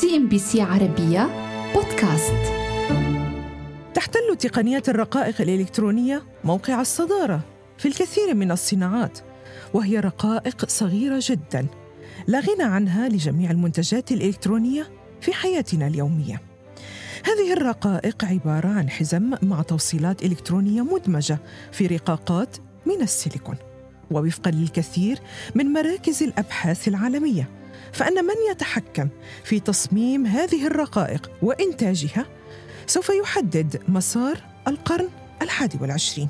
CNBC عربية بودكاست. تحتل تقنيات الرقائق الإلكترونية موقع الصدارة في الكثير من الصناعات وهي رقائق صغيرة جدا لا غنى عنها لجميع المنتجات الإلكترونية في حياتنا اليومية. هذه الرقائق عبارة عن حزم مع توصيلات إلكترونية مدمجة في رقاقات من السيليكون ووفقا للكثير من مراكز الأبحاث العالمية فأن من يتحكم في تصميم هذه الرقائق وإنتاجها سوف يحدد مسار القرن الحادي والعشرين.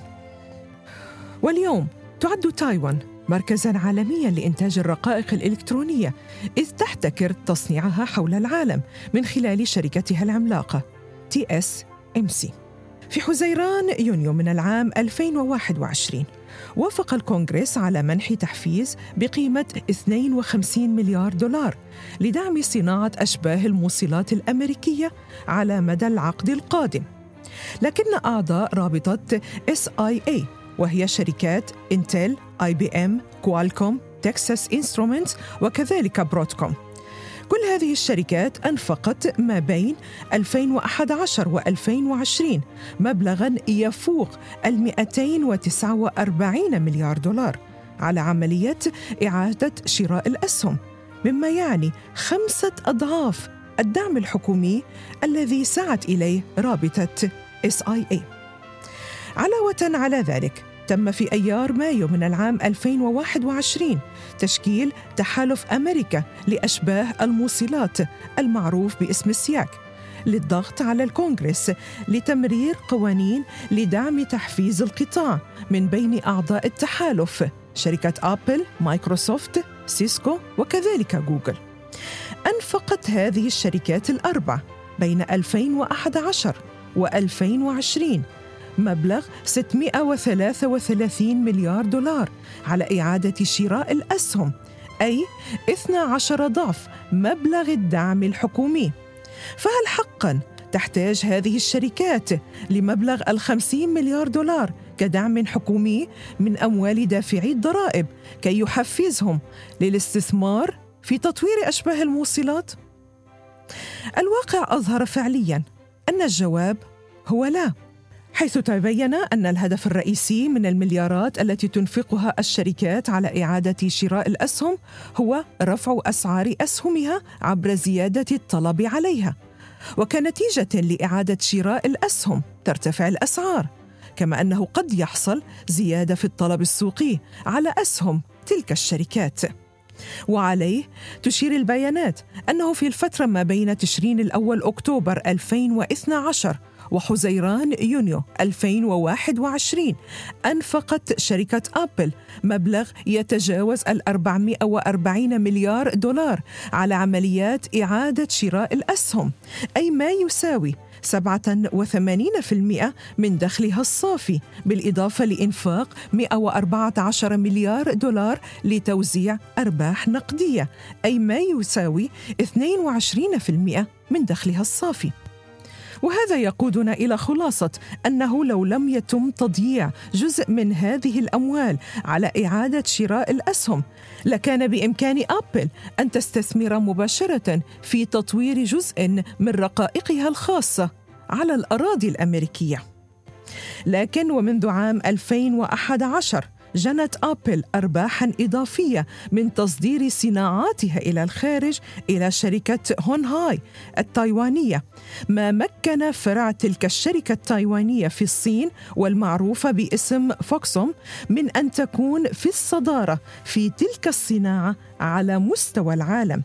واليوم تعد تايوان مركزا عالميا لإنتاج الرقائق الإلكترونية إذ تحتكر تصنيعها حول العالم من خلال شركتها العملاقة TSMC في حزيران يونيو من العام 2021 وافق الكونغرس على منح تحفيز بقيمة 52 مليار دولار لدعم صناعة أشباه الموصلات الأمريكية على مدى العقد القادم. لكن أعضاء رابطة SIA وهي شركات إنتل، آي بي إم، كوالكوم، تكساس إنسترومنتس وكذلك برودكوم. كل هذه الشركات أنفقت ما بين 2011 و 2020 مبلغا يفوق ال 249 مليار دولار على عملية إعادة شراء الأسهم مما يعني خمسة أضعاف الدعم الحكومي الذي سعت إليه رابطة SIA علاوة على ذلك تم في أيار مايو من العام 2021 تشكيل تحالف أمريكا لأشباه الموصلات المعروف باسم ال SIAC للضغط على الكونغرس لتمرير قوانين لدعم تحفيز القطاع من بين أعضاء التحالف شركة أبل، مايكروسوفت، سيسكو وكذلك جوجل. أنفقت هذه الشركات الأربع بين 2011 و 2020 مبلغ 633 مليار دولار على إعادة شراء الأسهم أي 12 ضعف مبلغ الدعم الحكومي فهل حقا تحتاج هذه الشركات لمبلغ الخمسين مليار دولار كدعم حكومي من أموال دافعي الضرائب كي يحفزهم للاستثمار في تطوير أشباه الموصلات؟ الواقع أظهر فعليا أن الجواب هو لا حيث تبين أن الهدف الرئيسي من المليارات التي تنفقها الشركات على إعادة شراء الأسهم هو رفع أسعار أسهمها عبر زيادة الطلب عليها وكنتيجة لإعادة شراء الأسهم ترتفع الأسعار كما أنه قد يحصل زيادة في الطلب السوقي على أسهم تلك الشركات. وعليه تشير البيانات أنه في الفترة ما بين تشرين الأول أكتوبر 2012 وحزيران يونيو 2021 أنفقت شركة أبل مبلغ يتجاوز ال 440 مليار دولار على عمليات إعادة شراء الأسهم أي ما يساوي 87% من دخلها الصافي بالإضافة لإنفاق 114 مليار دولار لتوزيع أرباح نقدية أي ما يساوي 22% من دخلها الصافي. وهذا يقودنا إلى خلاصة أنه لو لم يتم تضييع جزء من هذه الأموال على إعادة شراء الأسهم لكان بإمكان أبل أن تستثمر مباشرة في تطوير جزء من رقائقها الخاصة على الأراضي الأمريكية. لكن ومنذ عام 2011 جنت آبل ارباحا إضافية من تصدير صناعاتها إلى الخارج إلى شركة هونهاي التايوانية. ما مكن فرع تلك الشركة التايوانية في الصين والمعروفة باسم فوكسكون من أن تكون في الصدارة في تلك الصناعة على مستوى العالم.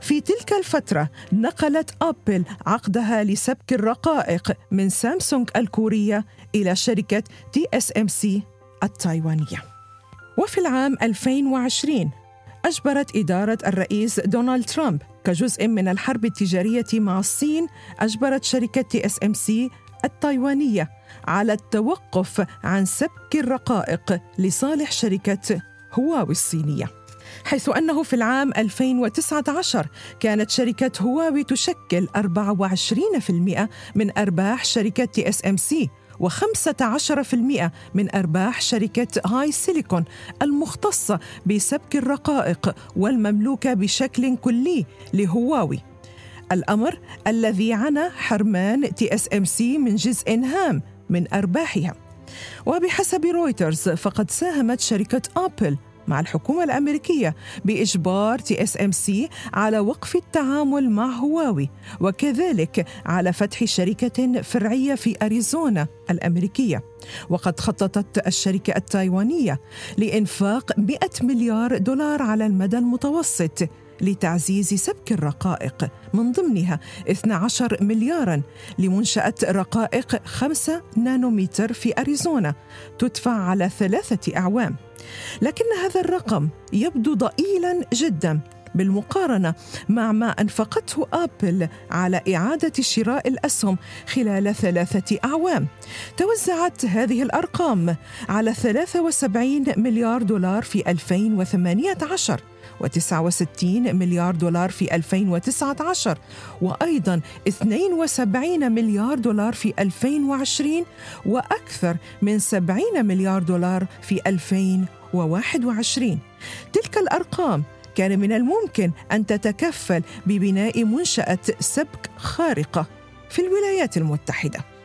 في تلك الفترة نقلت أبل عقدها لسبك الرقائق من سامسونج الكورية إلى شركة تي إس إم سي التايوانية. وفي العام 2020 أجبرت إدارة الرئيس دونالد ترامب كجزء من الحرب التجارية مع الصين أجبرت شركة تي إس إم سي التايوانية على التوقف عن سبك الرقائق لصالح شركة هواوي الصينية. حيث أنه في العام 2019 كانت شركة هواوي تشكل 24% من أرباح شركة تي إس إم سي و15% من أرباح شركة هاي سيليكون المختصة بسبك الرقائق والمملوكة بشكل كلي لهواوي. الأمر الذي عنى حرمان تي اس ام سي من جزء هام من أرباحها. وبحسب رويترز فقد ساهمت شركة أبل مع الحكومة الأمريكية بإجبار تي اس ام سي على وقف التعامل مع هواوي وكذلك على فتح شركة فرعية في أريزونا الأمريكية. وقد خططت الشركة التايوانية لإنفاق 100 مليار دولار على المدى المتوسط لتعزيز سبك الرقائق من ضمنها 12 مليارا لمنشأة رقائق 5 نانومتر في أريزونا تدفع على ثلاثة أعوام. لكن هذا الرقم يبدو ضئيلا جدا بالمقارنة مع ما أنفقته أبل على إعادة شراء الأسهم خلال ثلاثة أعوام. توزعت هذه الأرقام على 73 مليار دولار في 2018 و69 مليار دولار في 2019 وأيضا 72 مليار دولار في 2020 وأكثر من 70 مليار دولار في 2021 تلك الأرقام كان من الممكن أن تتكفل ببناء منشأة سبك خارقة في الولايات المتحدة.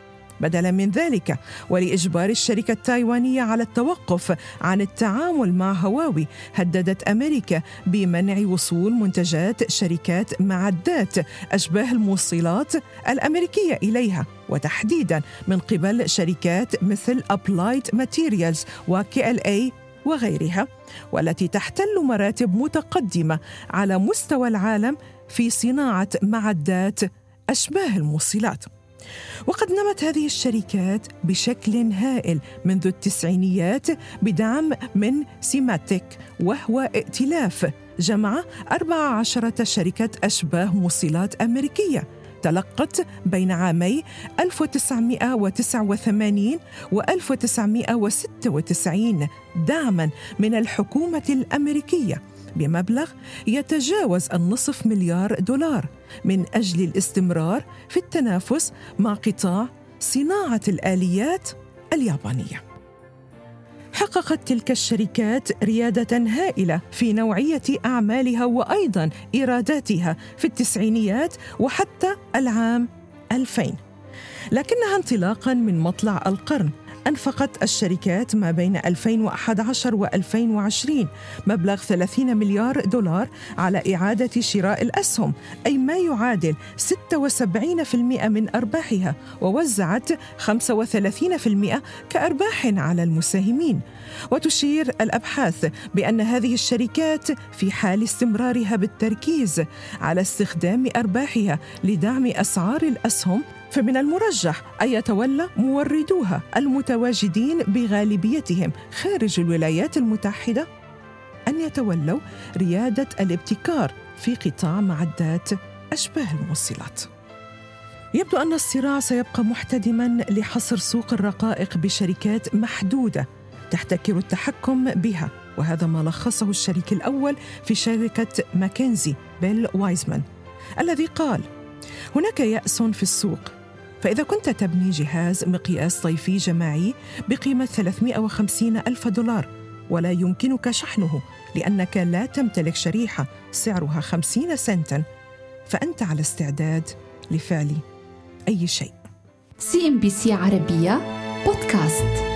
بدلا من ذلك ولإجبار الشركة التايوانية على التوقف عن التعامل مع هواوي هددت أمريكا بمنع وصول منتجات شركات معدات أشباه الموصلات الأمريكية إليها وتحديدا من قبل شركات مثل ابلايد ماتيريالز وكي ال اي وغيرها والتي تحتل مراتب متقدمة على مستوى العالم في صناعة معدات أشباه الموصلات. وقد نمت هذه الشركات بشكل هائل منذ التسعينيات بدعم من سيماتيك وهو ائتلاف جمع 14 شركة أشباه موصلات أمريكية. تلقت بين عامي 1989 و 1996 دعما من الحكومة الأمريكية. بمبلغ يتجاوز النصف مليار دولار من أجل الاستمرار في التنافس مع قطاع صناعة الآليات اليابانية. حققت تلك الشركات ريادة هائلة في نوعية أعمالها وأيضا إيراداتها في التسعينيات وحتى العام 2000 لكنها انطلاقا من مطلع القرن. أنفقت الشركات ما بين 2011 و 2020 مبلغ 30 مليار دولار على إعادة شراء الأسهم أي ما يعادل 76% من أرباحها ووزعت 35% كأرباح على المساهمين. وتشير الأبحاث بأن هذه الشركات في حال استمرارها بالتركيز على استخدام أرباحها لدعم أسعار الأسهم فمن المرجح أن يتولى موردوها المتواجدين بغالبيتهم خارج الولايات المتحدة أن يتولوا ريادة الابتكار في قطاع معدات أشباه الموصلات. يبدو أن الصراع سيبقى محتدما لحصر سوق الرقائق بشركات محدودة تحتكر التحكم بها وهذا ما لخصه الشريك الأول في شركة ماكنزي بيل وايزمان الذي قال هناك يأس في السوق فإذا كنت تبني جهاز مقياس طيفي جماعي بقيمة 350 ألف دولار ولا يمكنك شحنه لأنك لا تمتلك شريحة سعرها 50 سنتا. فأنت على استعداد لفعل أي شيء. سي إن بي سي عربية بودكاست.